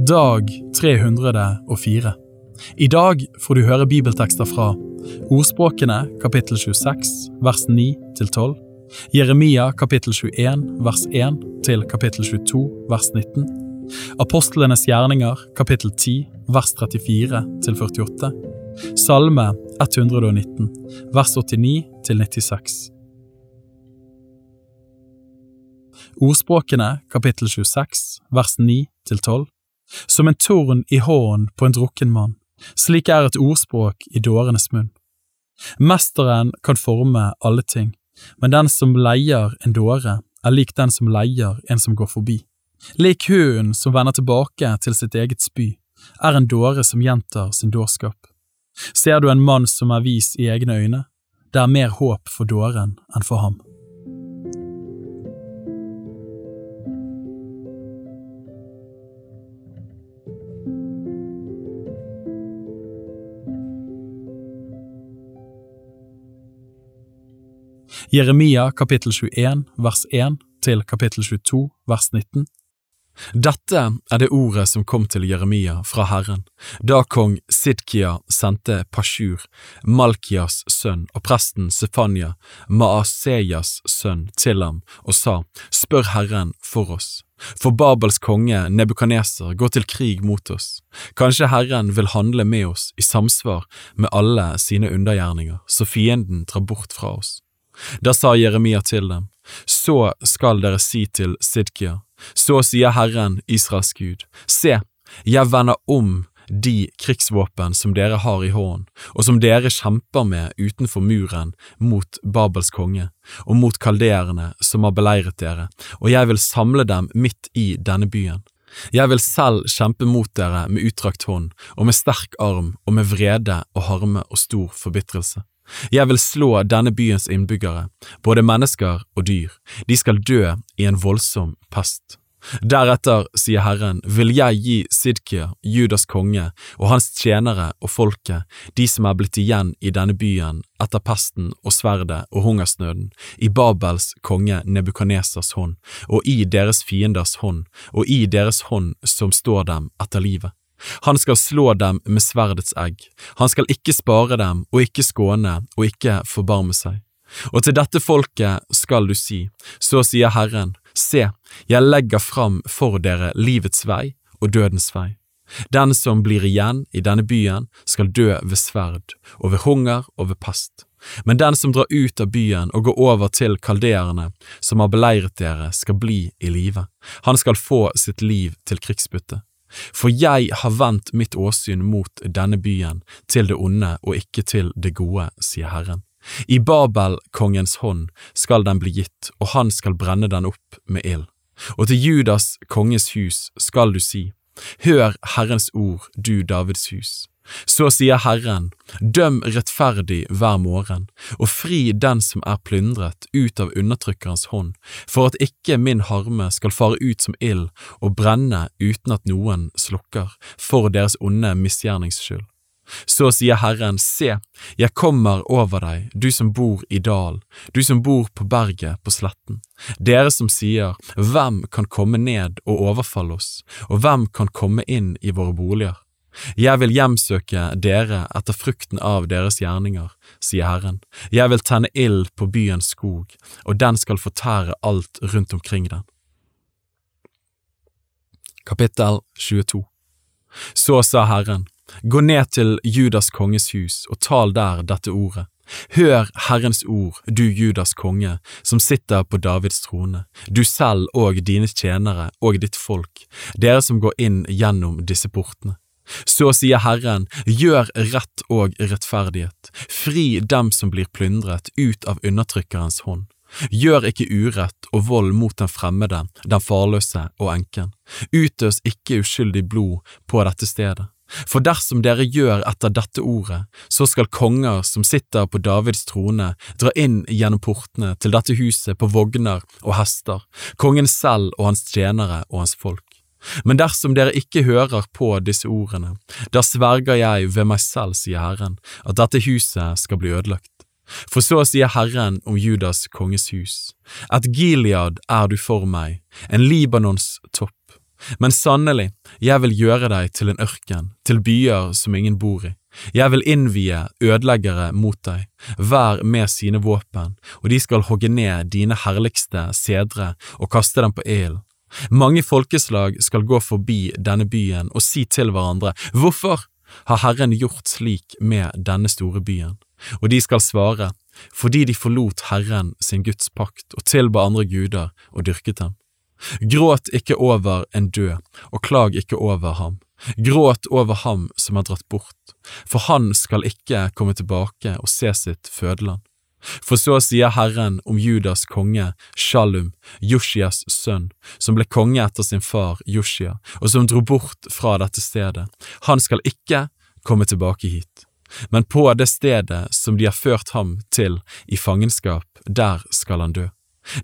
Dag 304. I dag får du høre bibeltekster fra Ordspråkene kapittel 26 vers 9 til 12, Jeremia kapittel 21 vers 1 til kapittel 22 vers 19, Apostlenes gjerninger kapittel 10 vers 34 til 48, Salme 119 vers 89 til 96. Ordspråkene kapittel 26 vers 9 til 12 som en torn i hånden på en drukken mann, slik er et ordspråk i dårenes munn. Mesteren kan forme alle ting, men den som leier en dåre, er lik den som leier en som går forbi. Lik hunden som vender tilbake til sitt eget spy, er en dåre som gjentar sin dårskap. Ser du en mann som er vis i egne øyne, det er mer håp for dåren enn for ham. Jeremia kapittel 21 vers 1 til kapittel 22 vers 19. Dette er det ordet som kom til Jeremia fra Herren, da kong Sidkia sendte Pashur, Malkias sønn og presten Sefanya, Maaseias sønn, til ham og sa, Spør Herren for oss, for Babels konge Nebukaneser går til krig mot oss. Kanskje Herren vil handle med oss i samsvar med alle sine undergjerninger, så fienden drar bort fra oss. Da sa Jeremia til dem, Så skal dere si til Sidkia, så sier Herren, Israels Gud, se, jeg vender om de krigsvåpen som dere har i hånden, og som dere kjemper med utenfor muren mot Babels konge, og mot kalderene som har beleiret dere, og jeg vil samle dem midt i denne byen. Jeg vil selv kjempe mot dere med utdrakt hånd, og med sterk arm, og med vrede og harme og stor forbitrelse. Jeg vil slå denne byens innbyggere, både mennesker og dyr, de skal dø i en voldsom pest. Deretter, sier Herren, vil jeg gi Sidkia, Judas konge, og hans tjenere og folket, de som er blitt igjen i denne byen etter pesten og sverdet og hungersnøden, i Babels konge Nebukanesers hånd, og i deres fienders hånd, og i deres hånd som står dem etter livet. Han skal slå dem med sverdets egg, han skal ikke spare dem og ikke skåne og ikke forbarme seg. Og til dette folket skal du si, så sier Herren, se, jeg legger fram for dere livets vei og dødens vei. Den som blir igjen i denne byen skal dø ved sverd, og ved hunger og ved pest. Men den som drar ut av byen og går over til kaldeerne, som har beleiret dere, skal bli i live. Han skal få sitt liv til krigsbytte. For jeg har vendt mitt åsyn mot denne byen, til det onde og ikke til det gode, sier Herren. I Babel-kongens hånd skal den bli gitt, og han skal brenne den opp med ild. Og til Judas konges hus skal du si, Hør Herrens ord, du Davids hus. Så sier Herren, døm rettferdig hver morgen, og fri den som er plyndret ut av undertrykkerens hånd, for at ikke min harme skal fare ut som ild og brenne uten at noen slukker, for deres onde misgjernings skyld. Så sier Herren, se, jeg kommer over deg, du som bor i dal, du som bor på berget på sletten, dere som sier, hvem kan komme ned og overfalle oss, og hvem kan komme inn i våre boliger? Jeg vil hjemsøke dere etter frukten av deres gjerninger, sier Herren. Jeg vil tenne ild på byens skog, og den skal fortære alt rundt omkring den. Kapittel 22 Så sa Herren, gå ned til Judas konges hus og tal der dette ordet. Hør Herrens ord, du Judas konge, som sitter på Davids trone, du selv og dine tjenere og ditt folk, dere som går inn gjennom disse portene. Så sier Herren, gjør rett og rettferdighet, fri dem som blir plyndret ut av undertrykkerens hånd. Gjør ikke urett og vold mot den fremmede, den farløse og enken. Utøs ikke uskyldig blod på dette stedet. For dersom dere gjør etter dette ordet, så skal konger som sitter på Davids trone, dra inn gjennom portene til dette huset på vogner og hester, kongen selv og hans tjenere og hans folk. Men dersom dere ikke hører på disse ordene, da sverger jeg ved meg selv, sier Herren, at dette huset skal bli ødelagt. For så sier Herren om Judas konges hus, at Gilead er du for meg, en Libanons topp, Men sannelig, jeg vil gjøre deg til en ørken, til byer som ingen bor i. Jeg vil innvie ødeleggere mot deg, hver med sine våpen, og de skal hogge ned dine herligste sedre og kaste dem på ilden. Mange folkeslag skal gå forbi denne byen og si til hverandre, Hvorfor har Herren gjort slik med denne store byen? Og de skal svare, fordi de forlot Herren sin Guds pakt og tilba andre guder og dyrket dem. Gråt ikke over en død, og klag ikke over ham. Gråt over ham som er dratt bort, for han skal ikke komme tilbake og se sitt fødeland. For så sier Herren om Judas konge, Shalum, Joshias sønn, som ble konge etter sin far Joshia, og som dro bort fra dette stedet, han skal ikke komme tilbake hit. Men på det stedet som de har ført ham til i fangenskap, der skal han dø.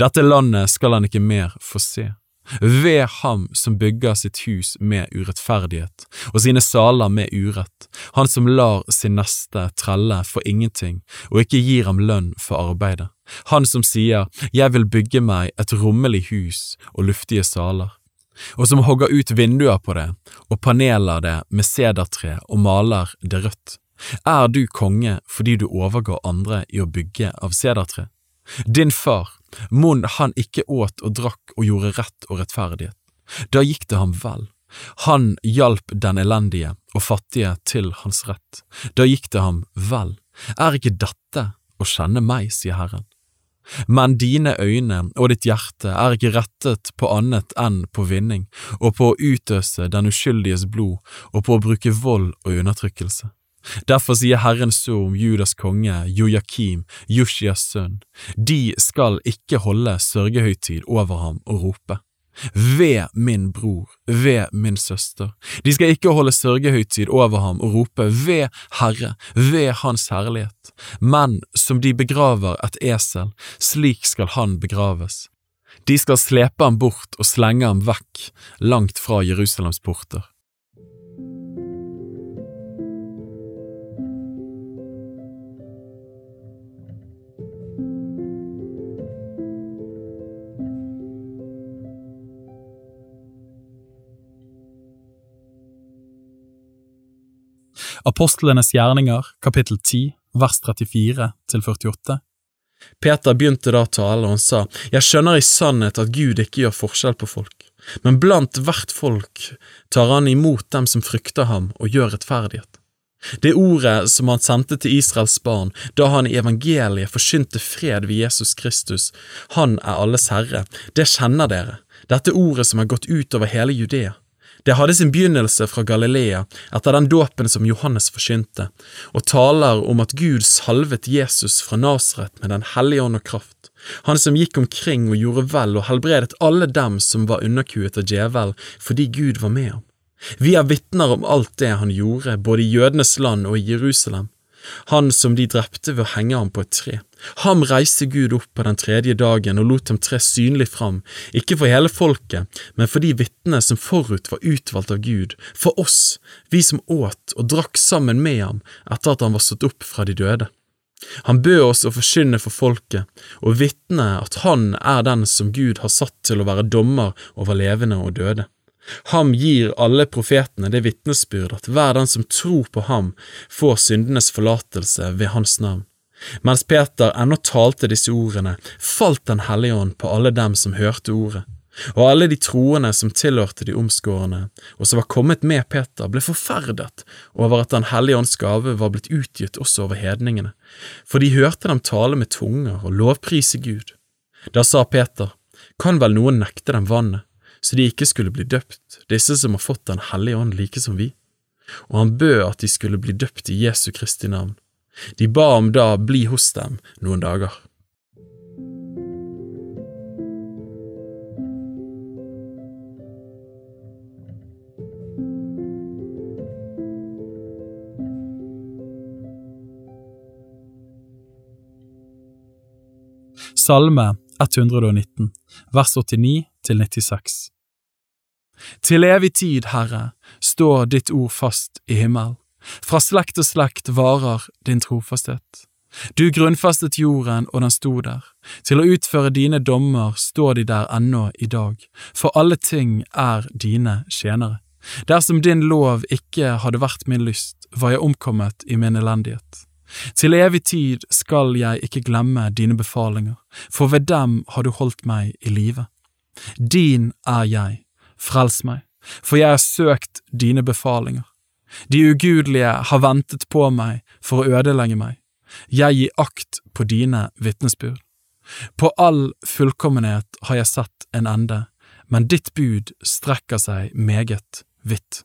Dette landet skal han ikke mer få se. Ved ham som bygger sitt hus med urettferdighet og sine saler med urett, han som lar sin neste trelle for ingenting og ikke gir ham lønn for arbeidet, han som sier jeg vil bygge meg et rommelig hus og luftige saler, og som hogger ut vinduer på det og paneler det med sedertre og maler det rødt. Er du konge fordi du overgår andre i å bygge av sedertre? Din far, mon han ikke åt og drakk og gjorde rett og rettferdighet. Da gikk det ham vel. Han hjalp den elendige og fattige til hans rett. Da gikk det ham vel. Er ikke dette å kjenne meg, sier Herren. Men dine øyne og ditt hjerte er ikke rettet på annet enn på vinning, og på å utøse den uskyldiges blod og på å bruke vold og undertrykkelse. Derfor sier Herren så om Judas konge, Jojakim, Joshias sønn, de skal ikke holde sørgehøytid over ham og rope. Ved min bror, ved min søster, de skal ikke holde sørgehøytid over ham og rope ved Herre, ved Hans herlighet, men som de begraver et esel, slik skal han begraves. De skal slepe ham bort og slenge ham vekk, langt fra Jerusalems porter. Apostlenes gjerninger, kapittel 10, vers 34 til 48. Peter begynte da å tale, og han sa, Jeg skjønner i sannhet at Gud ikke gjør forskjell på folk, men blant hvert folk tar han imot dem som frykter ham og gjør rettferdighet. Det ordet som han sendte til Israels barn da han i evangeliet forsynte fred ved Jesus Kristus, han er alles herre, det kjenner dere, dette ordet som er gått ut over hele Judea. Det hadde sin begynnelse fra Galilea etter den dåpen som Johannes forsynte, og taler om at Gud salvet Jesus fra Nasaret med Den hellige ånd og kraft, han som gikk omkring og gjorde vel og helbredet alle dem som var underkuet av djevel fordi Gud var med ham. Vi er vitner om alt det han gjorde, både i jødenes land og i Jerusalem, han som de drepte ved å henge ham på et tre. Ham reiste Gud opp på den tredje dagen og lot dem tre synlig fram, ikke for hele folket, men for de vitnene som forut var utvalgt av Gud, for oss, vi som åt og drakk sammen med ham etter at han var stått opp fra de døde. Han bød oss å forkynne for folket og vitne at han er den som Gud har satt til å være dommer over levende og døde. Ham gir alle profetene det vitnesbyrd at hver den som tror på ham, får syndenes forlatelse ved hans navn. Mens Peter ennå talte disse ordene, falt Den hellige ånd på alle dem som hørte ordet, og alle de troende som tilhørte de omskårne, og som var kommet med Peter, ble forferdet over at Den hellige ånds gave var blitt utgitt også over hedningene, for de hørte dem tale med tunger og lovprise Gud. Da sa Peter, kan vel noen nekte dem vannet? Så de ikke skulle bli døpt, disse som har fått Den hellige ånd like som vi. Og han bød at de skulle bli døpt i Jesu Kristi navn. De ba om da bli hos dem noen dager. Salme 119, vers 89 til 96. Til evig tid, Herre, står ditt ord fast i himmel. Fra slekt til slekt varer din trofasthet. Du grunnfestet jorden, og den sto der. Til å utføre dine dommer står de der ennå i dag, for alle ting er dine tjenere. Dersom din lov ikke hadde vært min lyst, var jeg omkommet i min elendighet. Til evig tid skal jeg ikke glemme dine befalinger, for ved dem har du holdt meg i live. Din er jeg, frels meg, for jeg har søkt dine befalinger. De ugudelige har ventet på meg for å ødelegge meg. Jeg gir akt på dine vitnesbyrd. På all fullkommenhet har jeg sett en ende, men ditt bud strekker seg meget vidt.